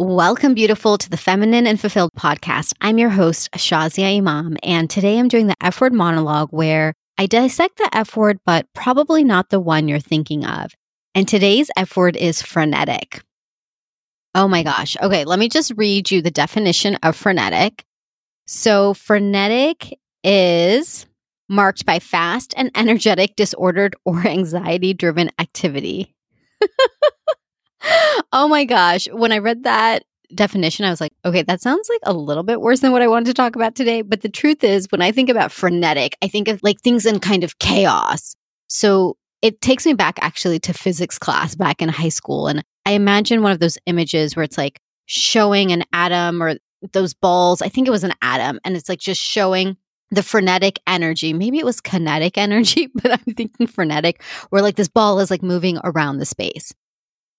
Welcome, beautiful, to the Feminine and Fulfilled podcast. I'm your host, Shazia Imam, and today I'm doing the F word monologue where I dissect the F word, but probably not the one you're thinking of. And today's F word is frenetic. Oh my gosh. Okay, let me just read you the definition of frenetic. So, frenetic is marked by fast and energetic, disordered, or anxiety driven activity. oh my gosh. When I read that definition, I was like, okay, that sounds like a little bit worse than what I wanted to talk about today. But the truth is, when I think about frenetic, I think of like things in kind of chaos. So it takes me back actually to physics class back in high school. And I imagine one of those images where it's like showing an atom or those balls. I think it was an atom. And it's like just showing the frenetic energy. Maybe it was kinetic energy, but I'm thinking frenetic, where like this ball is like moving around the space.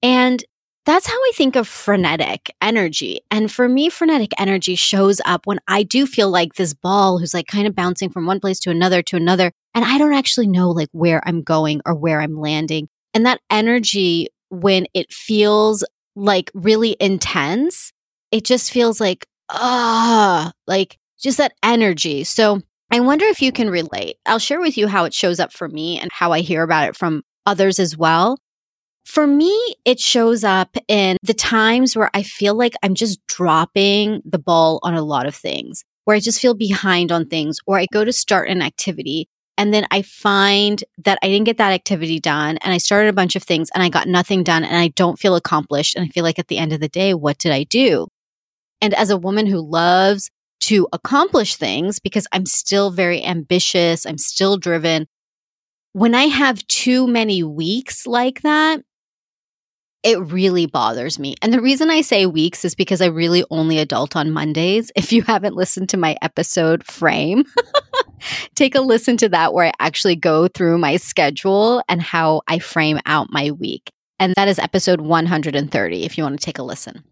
And that's how I think of frenetic energy. And for me, frenetic energy shows up when I do feel like this ball who's like kind of bouncing from one place to another to another. And I don't actually know like where I'm going or where I'm landing. And that energy, when it feels like really intense, it just feels like, ah, like just that energy. So I wonder if you can relate. I'll share with you how it shows up for me and how I hear about it from others as well. For me, it shows up in the times where I feel like I'm just dropping the ball on a lot of things, where I just feel behind on things, or I go to start an activity and then I find that I didn't get that activity done and I started a bunch of things and I got nothing done and I don't feel accomplished. And I feel like at the end of the day, what did I do? And as a woman who loves to accomplish things because I'm still very ambitious, I'm still driven. When I have too many weeks like that, it really bothers me. And the reason I say weeks is because I really only adult on Mondays. If you haven't listened to my episode frame, take a listen to that where I actually go through my schedule and how I frame out my week. And that is episode 130 if you want to take a listen.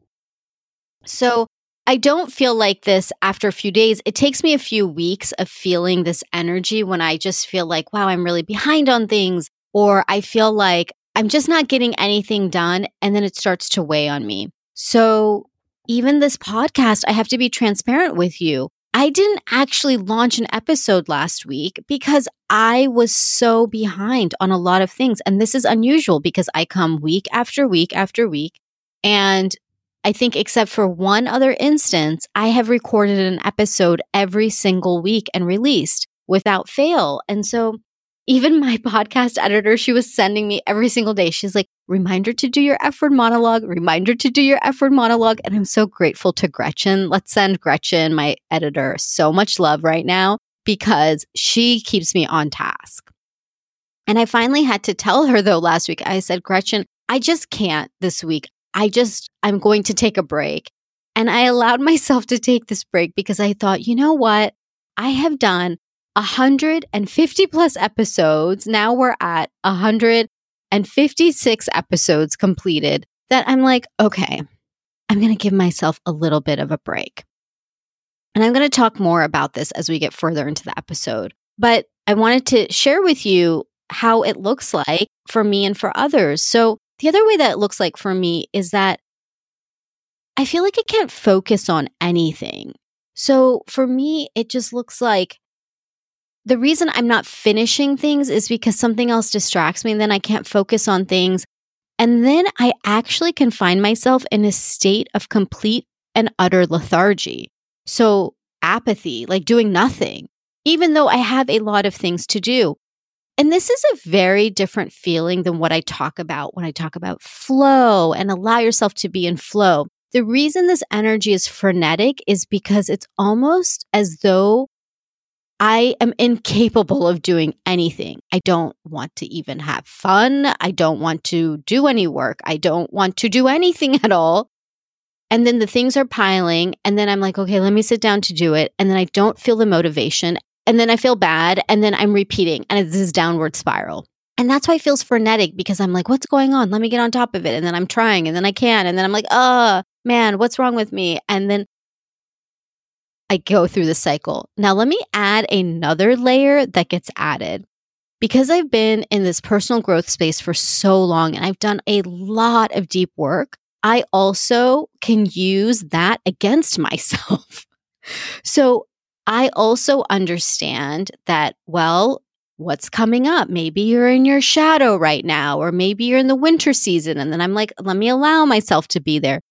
So I don't feel like this after a few days. It takes me a few weeks of feeling this energy when I just feel like, wow, I'm really behind on things. Or I feel like I'm just not getting anything done. And then it starts to weigh on me. So even this podcast, I have to be transparent with you. I didn't actually launch an episode last week because I was so behind on a lot of things. And this is unusual because I come week after week after week. And I think, except for one other instance, I have recorded an episode every single week and released without fail. And so even my podcast editor, she was sending me every single day. She's like, reminder to do your F word monologue, reminder to do your F word monologue. And I'm so grateful to Gretchen. Let's send Gretchen, my editor, so much love right now because she keeps me on task. And I finally had to tell her though last week, I said, Gretchen, I just can't this week. I just, I'm going to take a break. And I allowed myself to take this break because I thought, you know what? I have done 150 plus episodes. Now we're at 156 episodes completed that I'm like, okay, I'm going to give myself a little bit of a break. And I'm going to talk more about this as we get further into the episode. But I wanted to share with you how it looks like for me and for others. So, the other way that it looks like for me is that I feel like I can't focus on anything. So, for me, it just looks like the reason I'm not finishing things is because something else distracts me and then I can't focus on things. And then I actually can find myself in a state of complete and utter lethargy. So, apathy, like doing nothing, even though I have a lot of things to do. And this is a very different feeling than what I talk about when I talk about flow and allow yourself to be in flow. The reason this energy is frenetic is because it's almost as though I am incapable of doing anything. I don't want to even have fun. I don't want to do any work. I don't want to do anything at all. And then the things are piling. And then I'm like, okay, let me sit down to do it. And then I don't feel the motivation. And then I feel bad. And then I'm repeating. And it's this downward spiral. And that's why it feels frenetic because I'm like, what's going on? Let me get on top of it. And then I'm trying and then I can. And then I'm like, oh, man, what's wrong with me? And then I go through the cycle. Now, let me add another layer that gets added. Because I've been in this personal growth space for so long and I've done a lot of deep work, I also can use that against myself. so I also understand that, well, what's coming up? Maybe you're in your shadow right now, or maybe you're in the winter season. And then I'm like, let me allow myself to be there.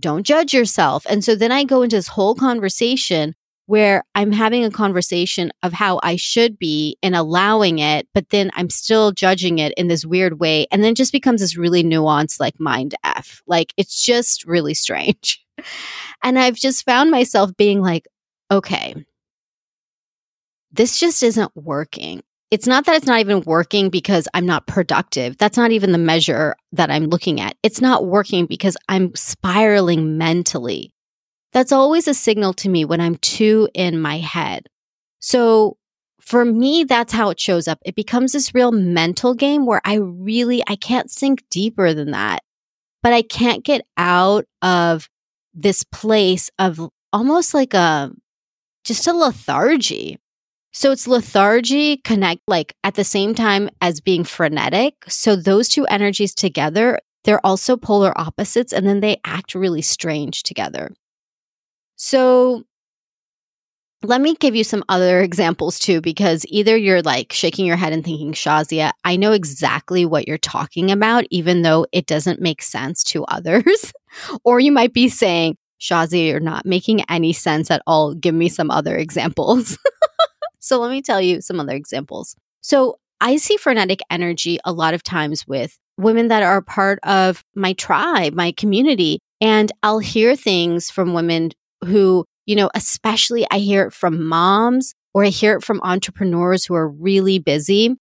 Don't judge yourself. And so then I go into this whole conversation where I'm having a conversation of how I should be and allowing it, but then I'm still judging it in this weird way. And then it just becomes this really nuanced, like mind F. Like it's just really strange. and I've just found myself being like, okay, this just isn't working. It's not that it's not even working because I'm not productive. That's not even the measure that I'm looking at. It's not working because I'm spiraling mentally. That's always a signal to me when I'm too in my head. So for me, that's how it shows up. It becomes this real mental game where I really, I can't sink deeper than that, but I can't get out of this place of almost like a, just a lethargy. So it's lethargy connect like at the same time as being frenetic. So those two energies together, they're also polar opposites and then they act really strange together. So let me give you some other examples too, because either you're like shaking your head and thinking, Shazia, I know exactly what you're talking about, even though it doesn't make sense to others. or you might be saying, Shazia, you're not making any sense at all. Give me some other examples. so let me tell you some other examples. So I see frenetic energy a lot of times with women that are part of my tribe, my community. And I'll hear things from women who, you know, especially I hear it from moms or I hear it from entrepreneurs who are really busy.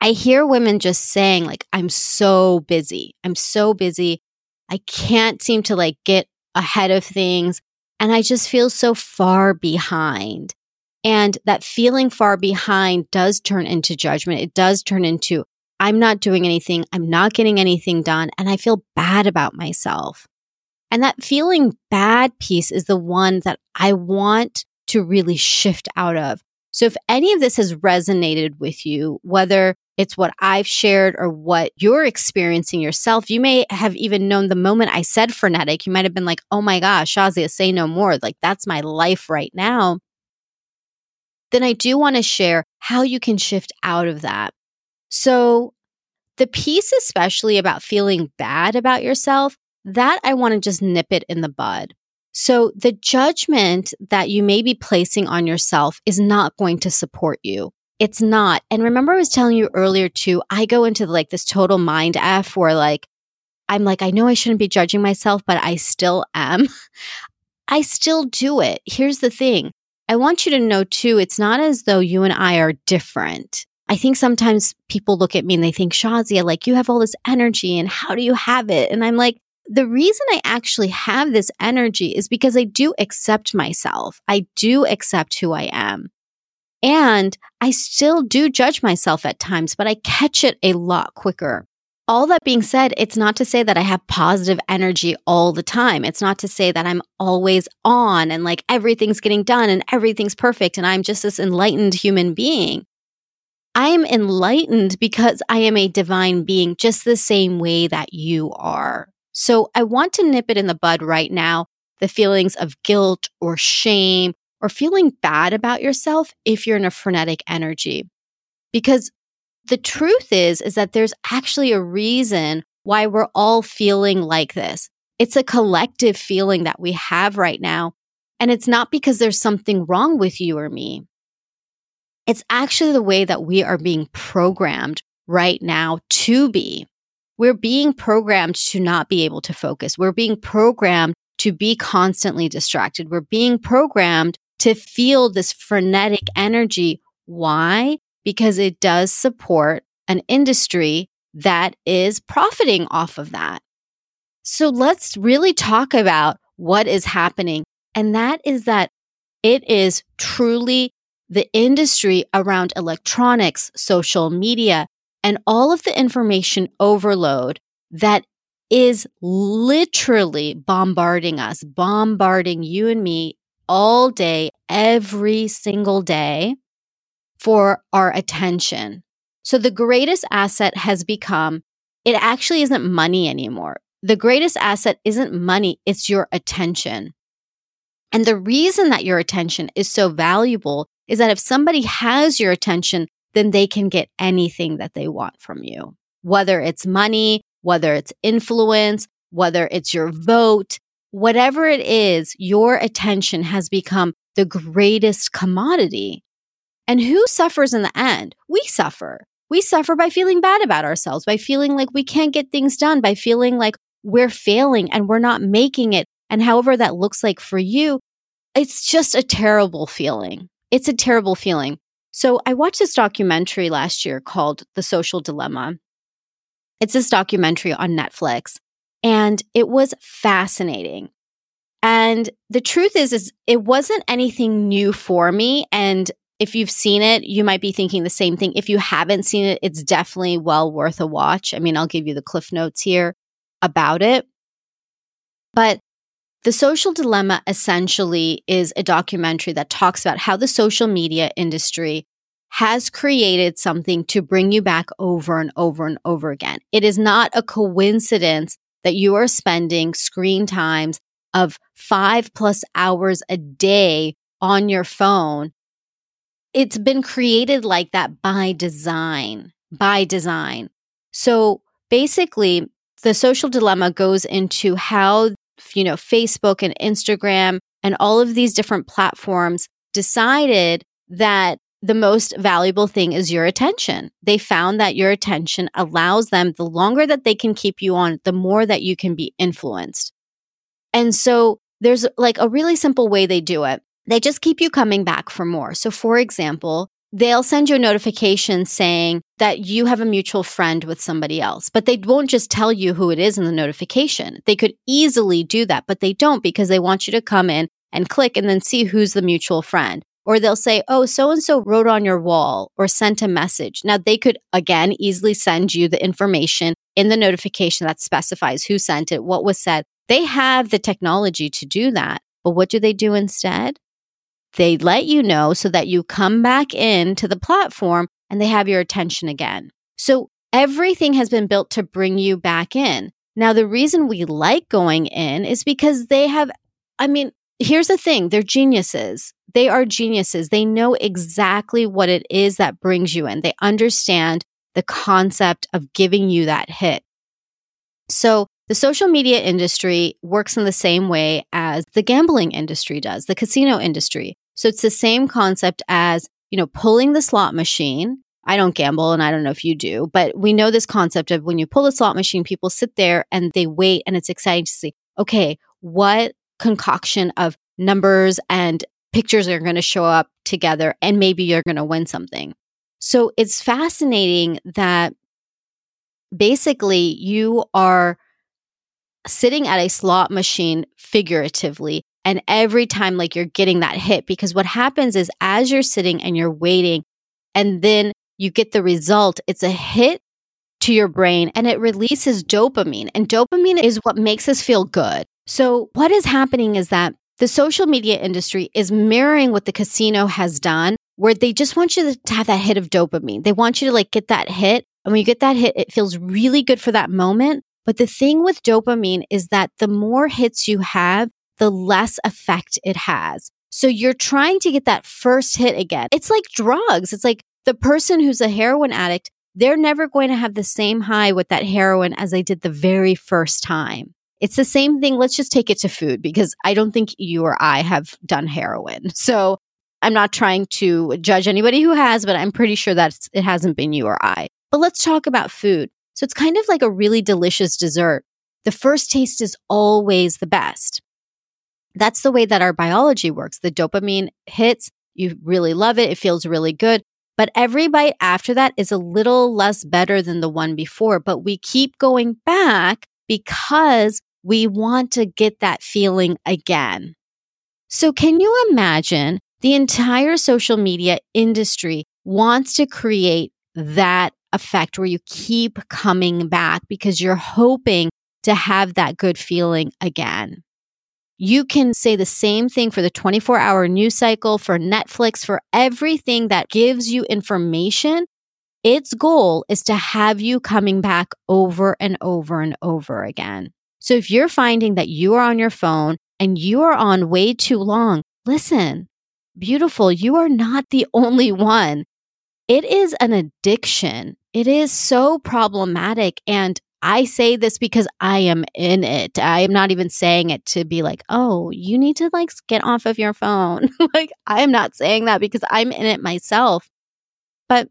I hear women just saying, like, I'm so busy. I'm so busy. I can't seem to like get ahead of things. And I just feel so far behind. And that feeling far behind does turn into judgment. It does turn into, I'm not doing anything. I'm not getting anything done. And I feel bad about myself. And that feeling bad piece is the one that I want to really shift out of. So if any of this has resonated with you, whether it's what I've shared or what you're experiencing yourself, you may have even known the moment I said frenetic, you might have been like, oh my gosh, Shazia, say no more. Like that's my life right now. Then I do want to share how you can shift out of that. So the piece, especially about feeling bad about yourself, that I want to just nip it in the bud. So the judgment that you may be placing on yourself is not going to support you. It's not. And remember, I was telling you earlier too, I go into like this total mind F where like, I'm like, I know I shouldn't be judging myself, but I still am. I still do it. Here's the thing. I want you to know too, it's not as though you and I are different. I think sometimes people look at me and they think, Shazia, like you have all this energy and how do you have it? And I'm like, the reason I actually have this energy is because I do accept myself. I do accept who I am. And I still do judge myself at times, but I catch it a lot quicker. All that being said, it's not to say that I have positive energy all the time. It's not to say that I'm always on and like everything's getting done and everything's perfect and I'm just this enlightened human being. I am enlightened because I am a divine being just the same way that you are. So I want to nip it in the bud right now the feelings of guilt or shame or feeling bad about yourself if you're in a frenetic energy. Because the truth is, is that there's actually a reason why we're all feeling like this. It's a collective feeling that we have right now. And it's not because there's something wrong with you or me. It's actually the way that we are being programmed right now to be. We're being programmed to not be able to focus. We're being programmed to be constantly distracted. We're being programmed to feel this frenetic energy. Why? Because it does support an industry that is profiting off of that. So let's really talk about what is happening. And that is that it is truly the industry around electronics, social media, and all of the information overload that is literally bombarding us, bombarding you and me all day, every single day for our attention. So the greatest asset has become it actually isn't money anymore. the greatest asset isn't money, it's your attention. And the reason that your attention is so valuable is that if somebody has your attention, then they can get anything that they want from you, whether it's money, whether it's influence, whether it's your vote, whatever it is, your attention has become the greatest commodity. And who suffers in the end? We suffer. We suffer by feeling bad about ourselves, by feeling like we can't get things done, by feeling like we're failing and we're not making it. And however that looks like for you, it's just a terrible feeling. It's a terrible feeling. So I watched this documentary last year called The Social Dilemma. It's this documentary on Netflix and it was fascinating. And the truth is, is it wasn't anything new for me. And if you've seen it, you might be thinking the same thing. If you haven't seen it, it's definitely well worth a watch. I mean, I'll give you the cliff notes here about it. But the Social Dilemma essentially is a documentary that talks about how the social media industry has created something to bring you back over and over and over again. It is not a coincidence that you are spending screen times of five plus hours a day on your phone. It's been created like that by design, by design. So basically, the social dilemma goes into how you know, Facebook and Instagram and all of these different platforms decided that the most valuable thing is your attention. They found that your attention allows them, the longer that they can keep you on, the more that you can be influenced. And so there's like a really simple way they do it. They just keep you coming back for more. So, for example, they'll send you a notification saying that you have a mutual friend with somebody else, but they won't just tell you who it is in the notification. They could easily do that, but they don't because they want you to come in and click and then see who's the mutual friend. Or they'll say, oh, so and so wrote on your wall or sent a message. Now, they could again easily send you the information in the notification that specifies who sent it, what was said. They have the technology to do that. But what do they do instead? They let you know so that you come back into the platform and they have your attention again. So everything has been built to bring you back in. Now, the reason we like going in is because they have, I mean, here's the thing they're geniuses. They are geniuses. They know exactly what it is that brings you in. They understand the concept of giving you that hit. So the social media industry works in the same way as the gambling industry does, the casino industry. So it's the same concept as, you know, pulling the slot machine. I don't gamble and I don't know if you do, but we know this concept of when you pull the slot machine, people sit there and they wait and it's exciting to see, okay, what concoction of numbers and pictures are going to show up together and maybe you're going to win something. So it's fascinating that basically you are sitting at a slot machine figuratively and every time, like you're getting that hit, because what happens is as you're sitting and you're waiting, and then you get the result, it's a hit to your brain and it releases dopamine. And dopamine is what makes us feel good. So, what is happening is that the social media industry is mirroring what the casino has done, where they just want you to have that hit of dopamine. They want you to like get that hit. And when you get that hit, it feels really good for that moment. But the thing with dopamine is that the more hits you have, the less effect it has. So you're trying to get that first hit again. It's like drugs. It's like the person who's a heroin addict, they're never going to have the same high with that heroin as they did the very first time. It's the same thing. Let's just take it to food because I don't think you or I have done heroin. So I'm not trying to judge anybody who has, but I'm pretty sure that it hasn't been you or I. But let's talk about food. So it's kind of like a really delicious dessert. The first taste is always the best. That's the way that our biology works. The dopamine hits, you really love it, it feels really good. But every bite after that is a little less better than the one before. But we keep going back because we want to get that feeling again. So, can you imagine the entire social media industry wants to create that effect where you keep coming back because you're hoping to have that good feeling again? You can say the same thing for the 24 hour news cycle, for Netflix, for everything that gives you information. Its goal is to have you coming back over and over and over again. So if you're finding that you are on your phone and you are on way too long, listen, beautiful, you are not the only one. It is an addiction. It is so problematic. And I say this because I am in it. I am not even saying it to be like, oh, you need to like get off of your phone. like, I am not saying that because I'm in it myself. But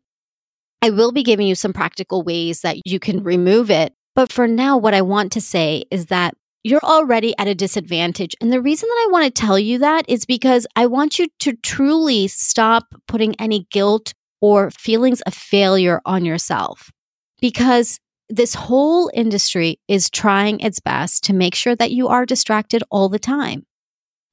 I will be giving you some practical ways that you can remove it. But for now, what I want to say is that you're already at a disadvantage. And the reason that I want to tell you that is because I want you to truly stop putting any guilt or feelings of failure on yourself. Because this whole industry is trying its best to make sure that you are distracted all the time.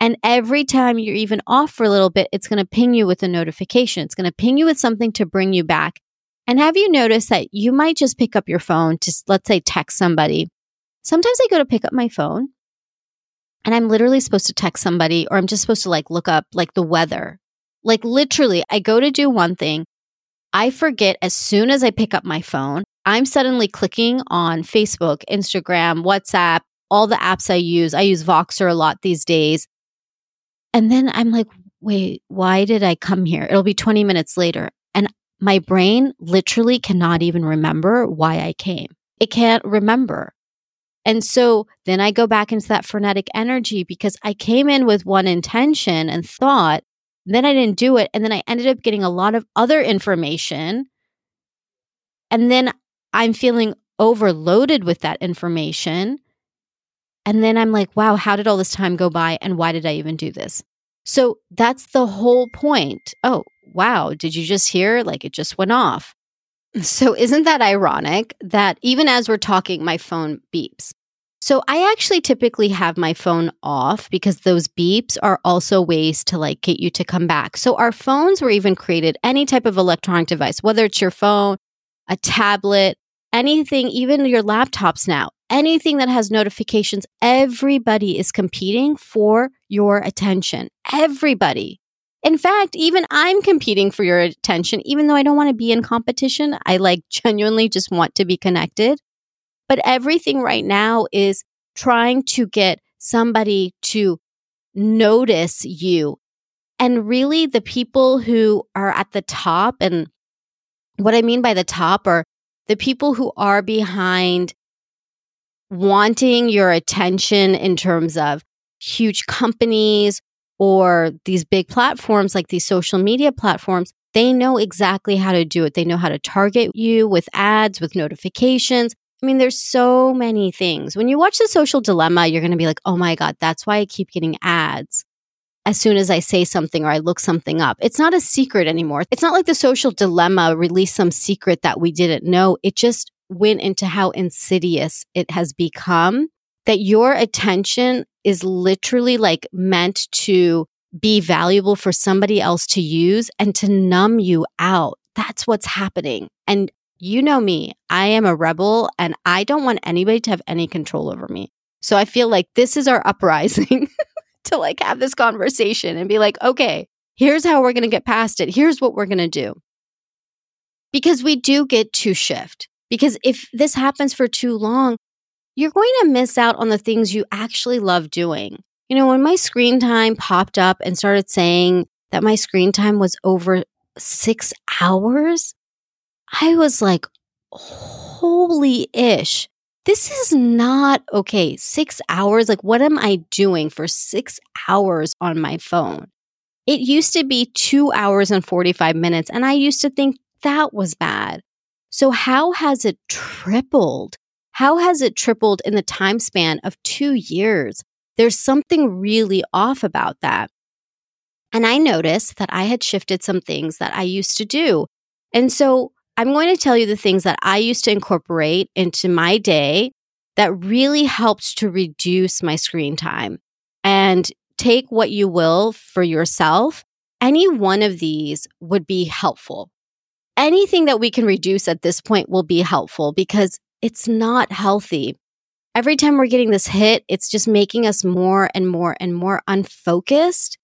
And every time you're even off for a little bit, it's going to ping you with a notification. It's going to ping you with something to bring you back. And have you noticed that you might just pick up your phone to, let's say, text somebody? Sometimes I go to pick up my phone and I'm literally supposed to text somebody or I'm just supposed to like look up like the weather. Like literally, I go to do one thing. I forget as soon as I pick up my phone I'm suddenly clicking on Facebook, Instagram, WhatsApp, all the apps I use. I use Voxer a lot these days. And then I'm like, wait, why did I come here? It'll be 20 minutes later. And my brain literally cannot even remember why I came. It can't remember. And so then I go back into that frenetic energy because I came in with one intention and thought, then I didn't do it. And then I ended up getting a lot of other information. And then I'm feeling overloaded with that information. And then I'm like, wow, how did all this time go by? And why did I even do this? So that's the whole point. Oh, wow. Did you just hear? Like it just went off. So isn't that ironic that even as we're talking, my phone beeps? So I actually typically have my phone off because those beeps are also ways to like get you to come back. So our phones were even created, any type of electronic device, whether it's your phone, a tablet, anything, even your laptops now, anything that has notifications, everybody is competing for your attention. Everybody. In fact, even I'm competing for your attention, even though I don't want to be in competition. I like genuinely just want to be connected. But everything right now is trying to get somebody to notice you. And really, the people who are at the top, and what I mean by the top are the people who are behind wanting your attention in terms of huge companies or these big platforms like these social media platforms, they know exactly how to do it. They know how to target you with ads, with notifications. I mean, there's so many things. When you watch the social dilemma, you're going to be like, oh my God, that's why I keep getting ads as soon as I say something or I look something up. It's not a secret anymore. It's not like the social dilemma released some secret that we didn't know. It just went into how insidious it has become that your attention is literally like meant to be valuable for somebody else to use and to numb you out. That's what's happening. And you know me, I am a rebel and I don't want anybody to have any control over me. So I feel like this is our uprising. to like have this conversation and be like, okay, here's how we're going to get past it. Here's what we're going to do. Because we do get to shift. Because if this happens for too long, you're going to miss out on the things you actually love doing. You know, when my screen time popped up and started saying that my screen time was over six hours, I was like, holy ish this is not okay. Six hours. Like, what am I doing for six hours on my phone? It used to be two hours and 45 minutes, and I used to think that was bad. So, how has it tripled? How has it tripled in the time span of two years? There's something really off about that. And I noticed that I had shifted some things that I used to do. And so I'm going to tell you the things that I used to incorporate into my day that really helped to reduce my screen time. And take what you will for yourself. Any one of these would be helpful. Anything that we can reduce at this point will be helpful because it's not healthy. Every time we're getting this hit, it's just making us more and more and more unfocused.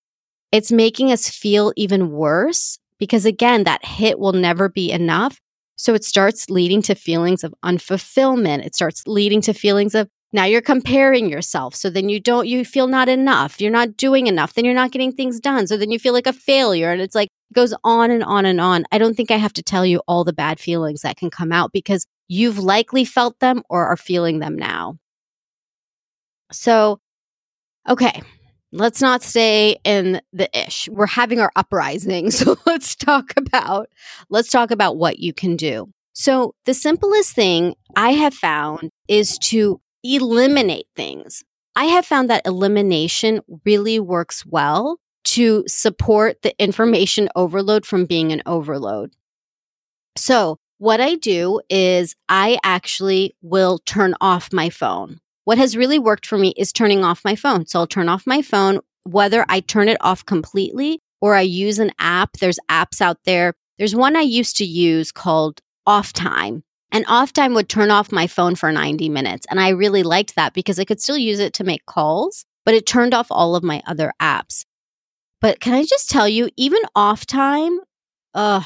It's making us feel even worse because again, that hit will never be enough. So it starts leading to feelings of unfulfillment. It starts leading to feelings of Now you're comparing yourself. So then you don't, you feel not enough. You're not doing enough. Then you're not getting things done. So then you feel like a failure. And it's like, it goes on and on and on. I don't think I have to tell you all the bad feelings that can come out because you've likely felt them or are feeling them now. So, okay, let's not stay in the ish. We're having our uprising. So let's talk about, let's talk about what you can do. So the simplest thing I have found is to eliminate things. I have found that elimination really works well to support the information overload from being an overload. So what I do is I actually will turn off my phone. What has really worked for me is turning off my phone. So I'll turn off my phone, whether I turn it off completely or I use an app. There's apps out there. There's one I used to use called Off Time. And off time would turn off my phone for 90 minutes. And I really liked that because I could still use it to make calls, but it turned off all of my other apps. But can I just tell you, even off time, ugh,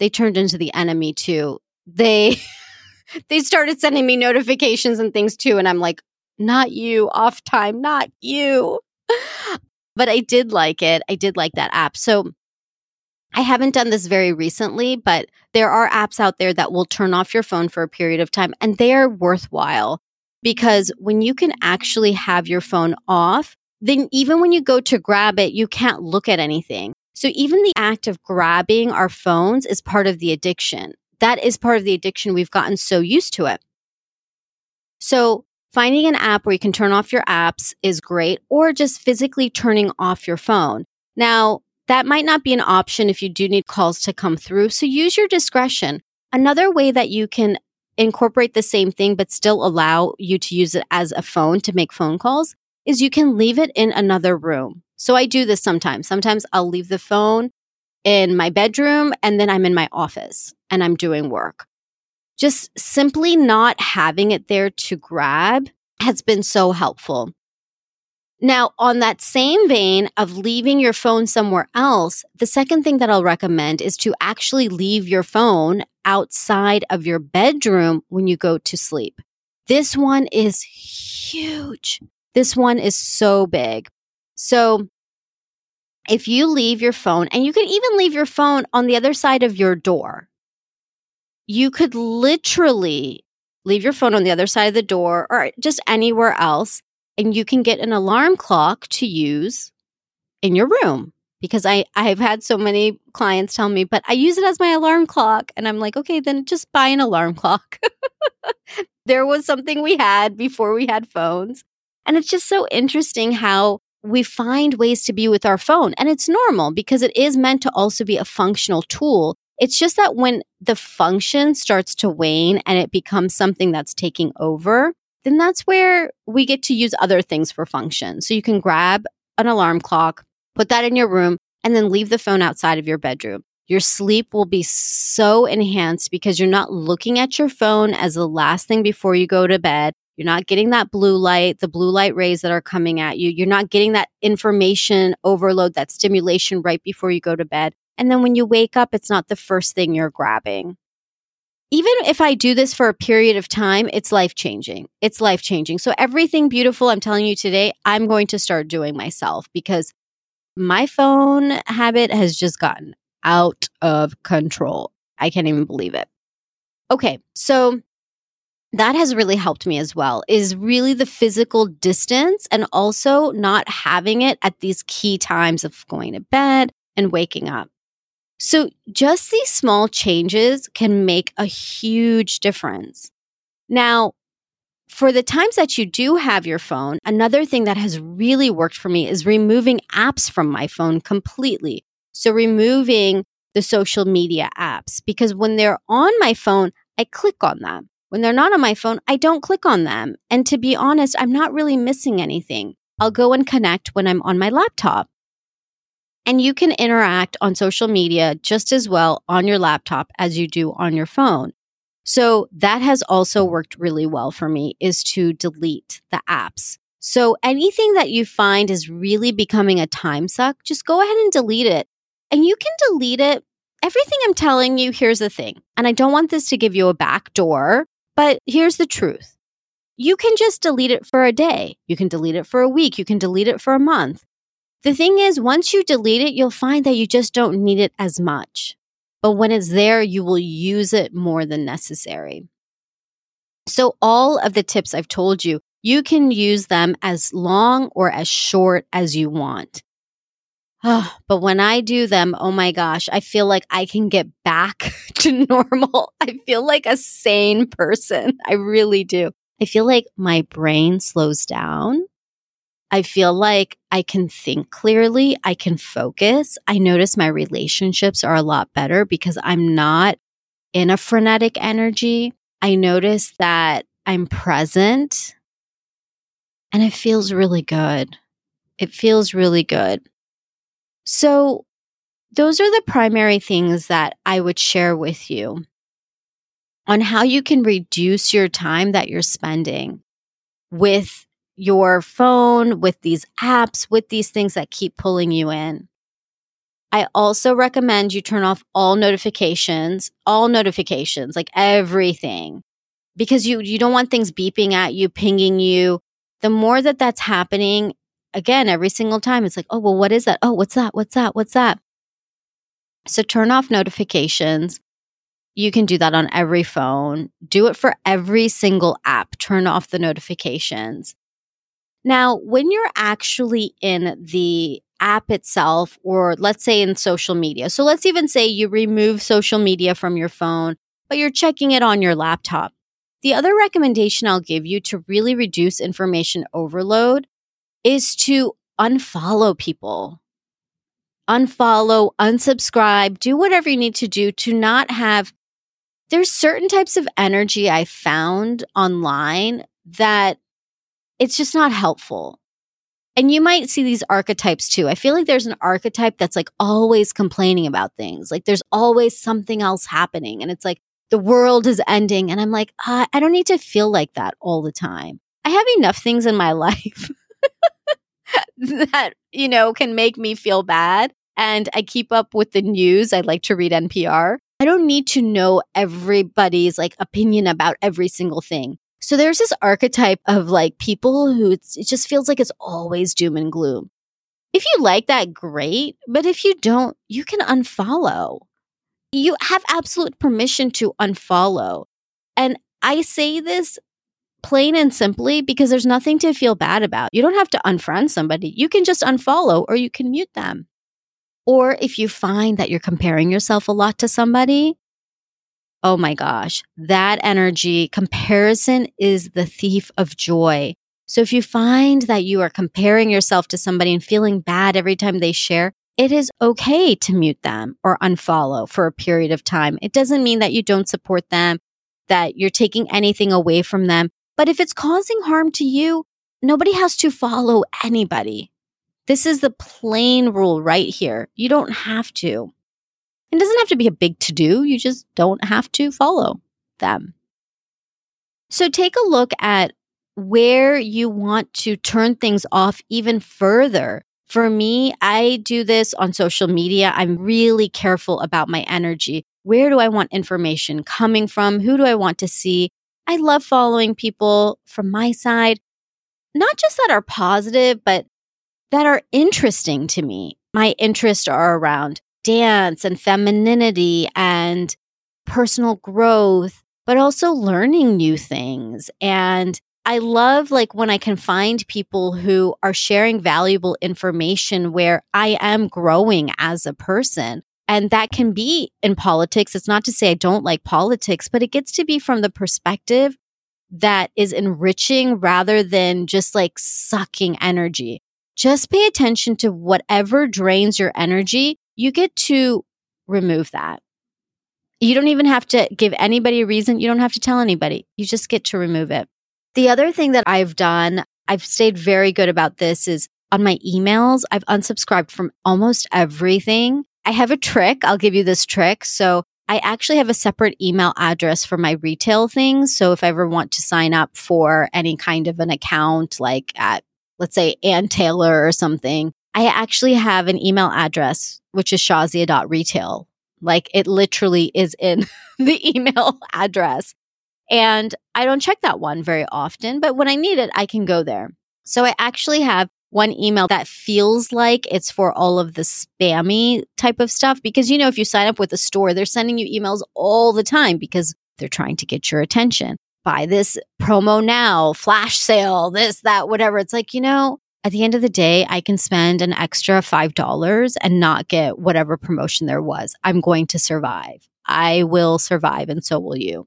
they turned into the enemy too. They they started sending me notifications and things too. And I'm like, not you, off time, not you. but I did like it. I did like that app. So I haven't done this very recently, but there are apps out there that will turn off your phone for a period of time and they are worthwhile because when you can actually have your phone off, then even when you go to grab it, you can't look at anything. So even the act of grabbing our phones is part of the addiction. That is part of the addiction. We've gotten so used to it. So finding an app where you can turn off your apps is great or just physically turning off your phone. Now, that might not be an option if you do need calls to come through. So use your discretion. Another way that you can incorporate the same thing, but still allow you to use it as a phone to make phone calls is you can leave it in another room. So I do this sometimes. Sometimes I'll leave the phone in my bedroom and then I'm in my office and I'm doing work. Just simply not having it there to grab has been so helpful. Now, on that same vein of leaving your phone somewhere else, the second thing that I'll recommend is to actually leave your phone outside of your bedroom when you go to sleep. This one is huge. This one is so big. So if you leave your phone, and you can even leave your phone on the other side of your door, you could literally leave your phone on the other side of the door or just anywhere else, and you can get an alarm clock to use in your room. Because I, I've had so many clients tell me, but I use it as my alarm clock. And I'm like, okay, then just buy an alarm clock. there was something we had before we had phones. And it's just so interesting how we find ways to be with our phone. And it's normal because it is meant to also be a functional tool. It's just that when the function starts to wane and it becomes something that's taking over, then that's where we get to use other things for function. So you can grab an alarm clock, put that in your room, and then leave the phone outside of your bedroom. Your sleep will be so enhanced because you're not looking at your phone as the last thing before you go to bed. You're not getting that blue light, the blue light rays that are coming at you. You're not getting that information overload, that stimulation right before you go to bed. And then when you wake up, it's not the first thing you're grabbing. Even if I do this for a period of time, it's life changing. It's life changing. So, everything beautiful I'm telling you today, I'm going to start doing myself because my phone habit has just gotten out of control. I can't even believe it. Okay, so that has really helped me as well is really the physical distance and also not having it at these key times of going to bed and waking up. So just these small changes can make a huge difference. Now, for the times that you do have your phone, another thing that has really worked for me is removing apps from my phone completely. So removing the social media apps because when they're on my phone, I click on them. When they're not on my phone, I don't click on them. And to be honest, I'm not really missing anything. I'll go and connect when I'm on my laptop. And you can interact on social media just as well on your laptop as you do on your phone. So that has also worked really well for me is to delete the apps. So anything that you find is really becoming a time suck, just go ahead and delete it. And you can delete it. Everything I'm telling you, here's the thing. And I don't want this to give you a back door but here's the truth you can just delete it for a day. You can delete it for a week. You can delete it for a month. The thing is, once you delete it, you'll find that you just don't need it as much. But when it's there, you will use it more than necessary. So all of the tips I've told you, you can use them as long or as short as you want. Oh, but when I do them, oh my gosh, I feel like I can get back to normal. I feel like a sane person. I really do. I feel like my brain slows down. I feel like I can think clearly. I can focus. I notice my relationships are a lot better because I'm not in a frenetic energy. I notice that I'm present and it feels really good. It feels really good. So, those are the primary things that I would share with you on how you can reduce your time that you're spending with your phone, with these apps, with these things that keep pulling you in. I also recommend you turn off all notifications, all notifications, like everything, because you, you don't want things beeping at you, pinging you. The more that that's happening, again, every single time, it's like, oh, well, what is that? Oh, what's that? What's that? What's that? So turn off notifications. You can do that on every phone. Do it for every single app. Turn off the notifications. Now, when you're actually in the app itself, or let's say in social media, so let's even say you remove social media from your phone, but you're checking it on your laptop. The other recommendation I'll give you to really reduce information overload is to unfollow people. Unfollow, unsubscribe, do whatever you need to do to not have. There's certain types of energy I found online that it's just not helpful. And you might see these archetypes too. I feel like there's an archetype that's like always complaining about things. Like there's always something else happening. And it's like the world is ending. And I'm like, uh, I don't need to feel like that all the time. I have enough things in my life that, you know, can make me feel bad. And I keep up with the news. I like to read NPR. I don't need to know everybody's like opinion about every single thing. So there's this archetype of like people who it just feels like it's always doom and gloom. If you like that, great. But if you don't, you can unfollow. You have absolute permission to unfollow. And I say this plain and simply because there's nothing to feel bad about. You don't have to unfriend somebody. You can just unfollow or you can mute them. Or if you find that you're comparing yourself a lot to somebody, oh my gosh, that energy comparison is the thief of joy. So if you find that you are comparing yourself to somebody and feeling bad every time they share, it is okay to mute them or unfollow for a period of time. It doesn't mean that you don't support them, that you're taking anything away from them. But if it's causing harm to you, nobody has to follow anybody. This is the plain rule right here. You don't have to. It doesn't have to be a big to do. You just don't have to follow them. So take a look at where you want to turn things off even further. For me, I do this on social media. I'm really careful about my energy. Where do I want information coming from? Who do I want to see? I love following people from my side, not just that are positive, but that are interesting to me. My interests are around dance and femininity and personal growth, but also learning new things. And I love like when I can find people who are sharing valuable information where I am growing as a person. And that can be in politics. It's not to say I don't like politics, but it gets to be from the perspective that is enriching rather than just like sucking energy. Just pay attention to whatever drains your energy. You get to remove that. You don't even have to give anybody a reason. You don't have to tell anybody. You just get to remove it. The other thing that I've done, I've stayed very good about this is on my emails, I've unsubscribed from almost everything I have a trick. I'll give you this trick. So I actually have a separate email address for my retail things. So if I ever want to sign up for any kind of an account, like at, let's say, Ann Taylor or something, I actually have an email address, which is shazia.retail. Like it literally is in the email address. And I don't check that one very often, but when I need it, I can go there. So I actually have one email that feels like it's for all of the spammy type of stuff because you know if you sign up with a store they're sending you emails all the time because they're trying to get your attention buy this promo now flash sale this that whatever it's like you know at the end of the day i can spend an extra $5 and not get whatever promotion there was i'm going to survive i will survive and so will you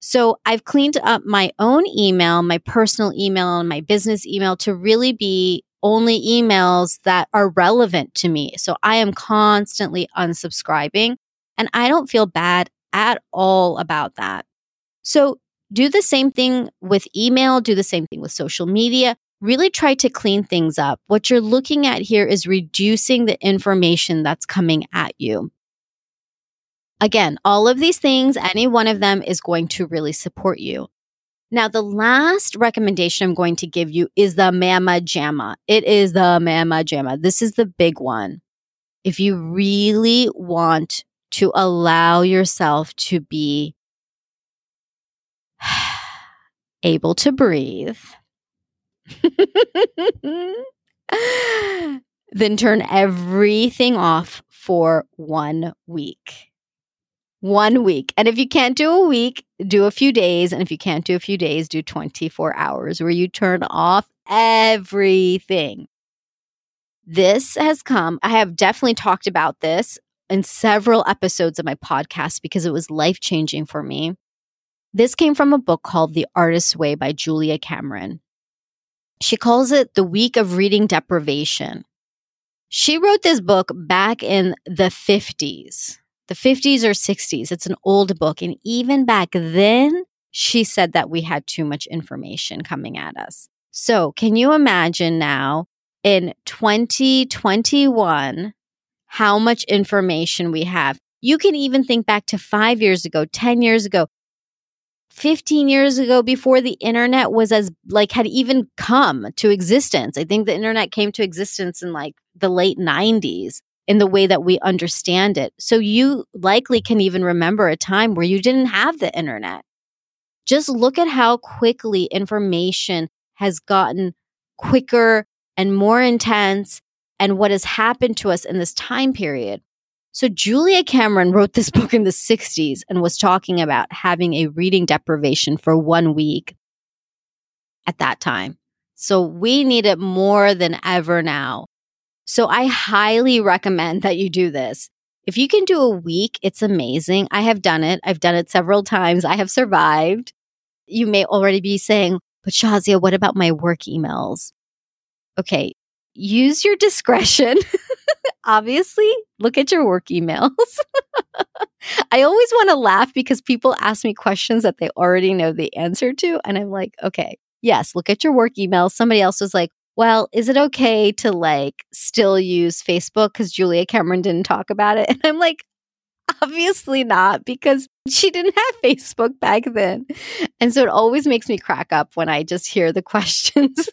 so I've cleaned up my own email, my personal email and my business email to really be only emails that are relevant to me. So I am constantly unsubscribing and I don't feel bad at all about that. So do the same thing with email, do the same thing with social media. Really try to clean things up. What you're looking at here is reducing the information that's coming at you. Again, all of these things, any one of them is going to really support you. Now, the last recommendation I'm going to give you is the Mama Jamma. It is the Mama Jamma. This is the big one. If you really want to allow yourself to be able to breathe, then turn everything off for one week one week. And if you can't do a week, do a few days. And if you can't do a few days, do 24 hours where you turn off everything. This has come, I have definitely talked about this in several episodes of my podcast because it was life changing for me. This came from a book called The Artist's Way by Julia Cameron. She calls it the week of reading deprivation. She wrote this book back in the 50s the 50s or 60s. It's an old book. And even back then, she said that we had too much information coming at us. So, can you imagine now in 2021 how much information we have? You can even think back to five years ago, 10 years ago, 15 years ago before the internet was as like had even come to existence. I think the internet came to existence in like the late 90s in the way that we understand it. So you likely can even remember a time where you didn't have the internet. Just look at how quickly information has gotten quicker and more intense and what has happened to us in this time period. So Julia Cameron wrote this book in the 60s and was talking about having a reading deprivation for one week at that time. So we need it more than ever now. So I highly recommend that you do this. If you can do a week, it's amazing. I have done it. I've done it several times. I have survived. You may already be saying, but Shazia, what about my work emails? Okay. Use your discretion. Obviously, look at your work emails. I always want to laugh because people ask me questions that they already know the answer to. And I'm like, okay, yes, look at your work emails. Somebody else was like, well, is it okay to like still use Facebook? Because Julia Cameron didn't talk about it. And I'm like, obviously not, because she didn't have Facebook back then. And so it always makes me crack up when I just hear the questions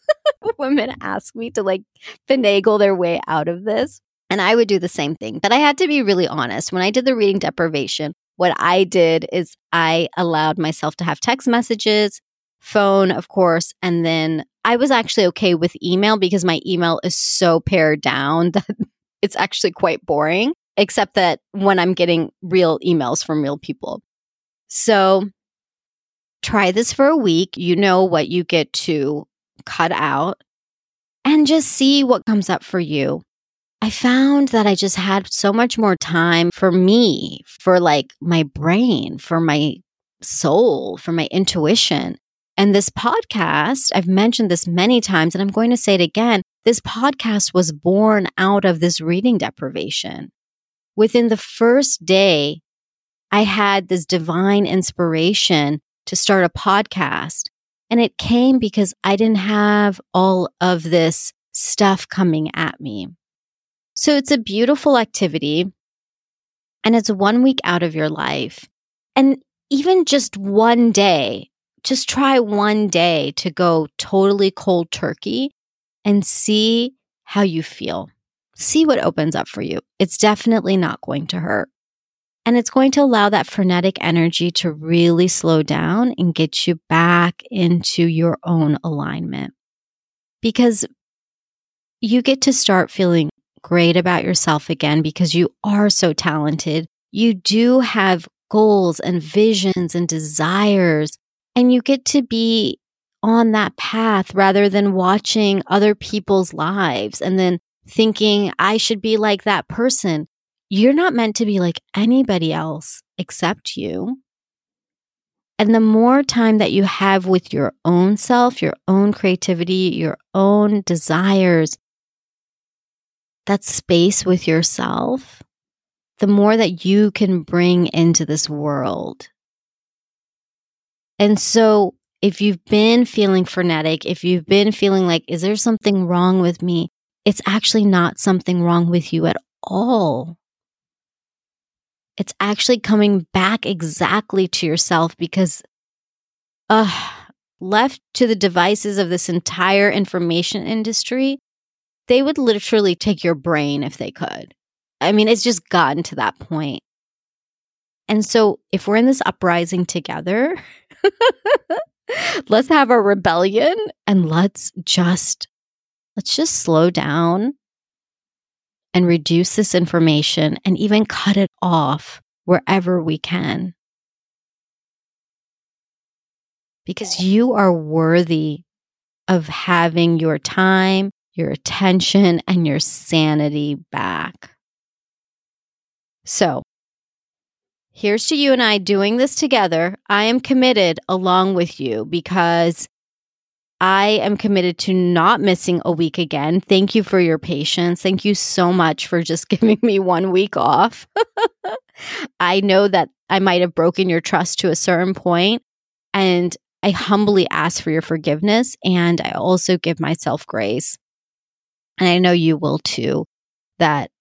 women ask me to like finagle their way out of this. And I would do the same thing. But I had to be really honest. When I did the reading deprivation, what I did is I allowed myself to have text messages, phone, of course, and then I was actually okay with email because my email is so pared down that it's actually quite boring, except that when I'm getting real emails from real people. So try this for a week. You know what you get to cut out and just see what comes up for you. I found that I just had so much more time for me, for like my brain, for my soul, for my intuition. And this podcast, I've mentioned this many times and I'm going to say it again. This podcast was born out of this reading deprivation. Within the first day, I had this divine inspiration to start a podcast. And it came because I didn't have all of this stuff coming at me. So it's a beautiful activity and it's one week out of your life. And even just one day just try one day to go totally cold turkey and see how you feel. See what opens up for you. It's definitely not going to hurt. And it's going to allow that frenetic energy to really slow down and get you back into your own alignment. Because you get to start feeling great about yourself again because you are so talented. You do have goals and visions and desires, and you get to be on that path rather than watching other people's lives and then thinking, I should be like that person. You're not meant to be like anybody else except you. And the more time that you have with your own self, your own creativity, your own desires, that space with yourself, the more that you can bring into this world. And so, if you've been feeling frenetic, if you've been feeling like, is there something wrong with me? It's actually not something wrong with you at all. It's actually coming back exactly to yourself because, left to the devices of this entire information industry, they would literally take your brain if they could. I mean, it's just gotten to that point. And so, if we're in this uprising together, let's have a rebellion and let's just let's just slow down and reduce this information and even cut it off wherever we can. Because you are worthy of having your time, your attention, and your sanity back. So, here's to you and I doing this together. I am committed along with you because I am committed to not missing a week again. Thank you for your patience. Thank you so much for just giving me one week off. I know that I might have broken your trust to a certain point, and I humbly ask for your forgiveness. And I also give myself grace. And I know you will too, that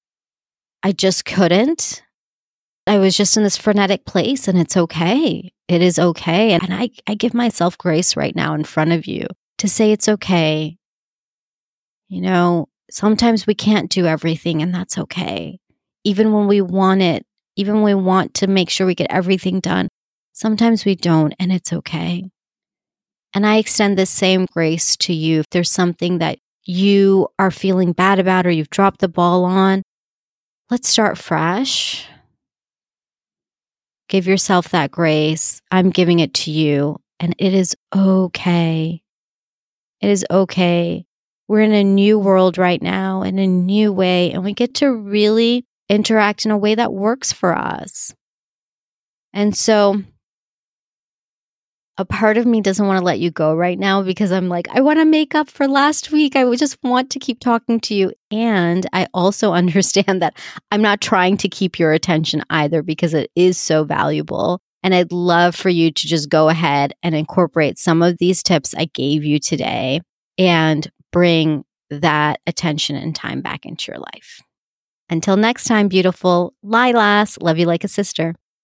I just couldn't. I was just in this frenetic place, and it's okay. It is okay. And I, I give myself grace right now in front of you to say it's okay. You know, sometimes we can't do everything, and that's okay. Even when we want it, even when we want to make sure we get everything done, sometimes we don't, and it's okay. And I extend the same grace to you. If there's something that you are feeling bad about or you've dropped the ball on, let's start fresh. Give yourself that grace. I'm giving it to you, and it is okay. It is okay. We're in a new world right now in a new way, and we get to really interact in a way that works for us. And so, a part of me doesn't want to let you go right now because I'm like, I want to make up for last week. I just want to keep talking to you. And I also understand that I'm not trying to keep your attention either because it is so valuable. And I'd love for you to just go ahead and incorporate some of these tips I gave you today and bring that attention and time back into your life. Until next time, beautiful Lilas, love you like a sister.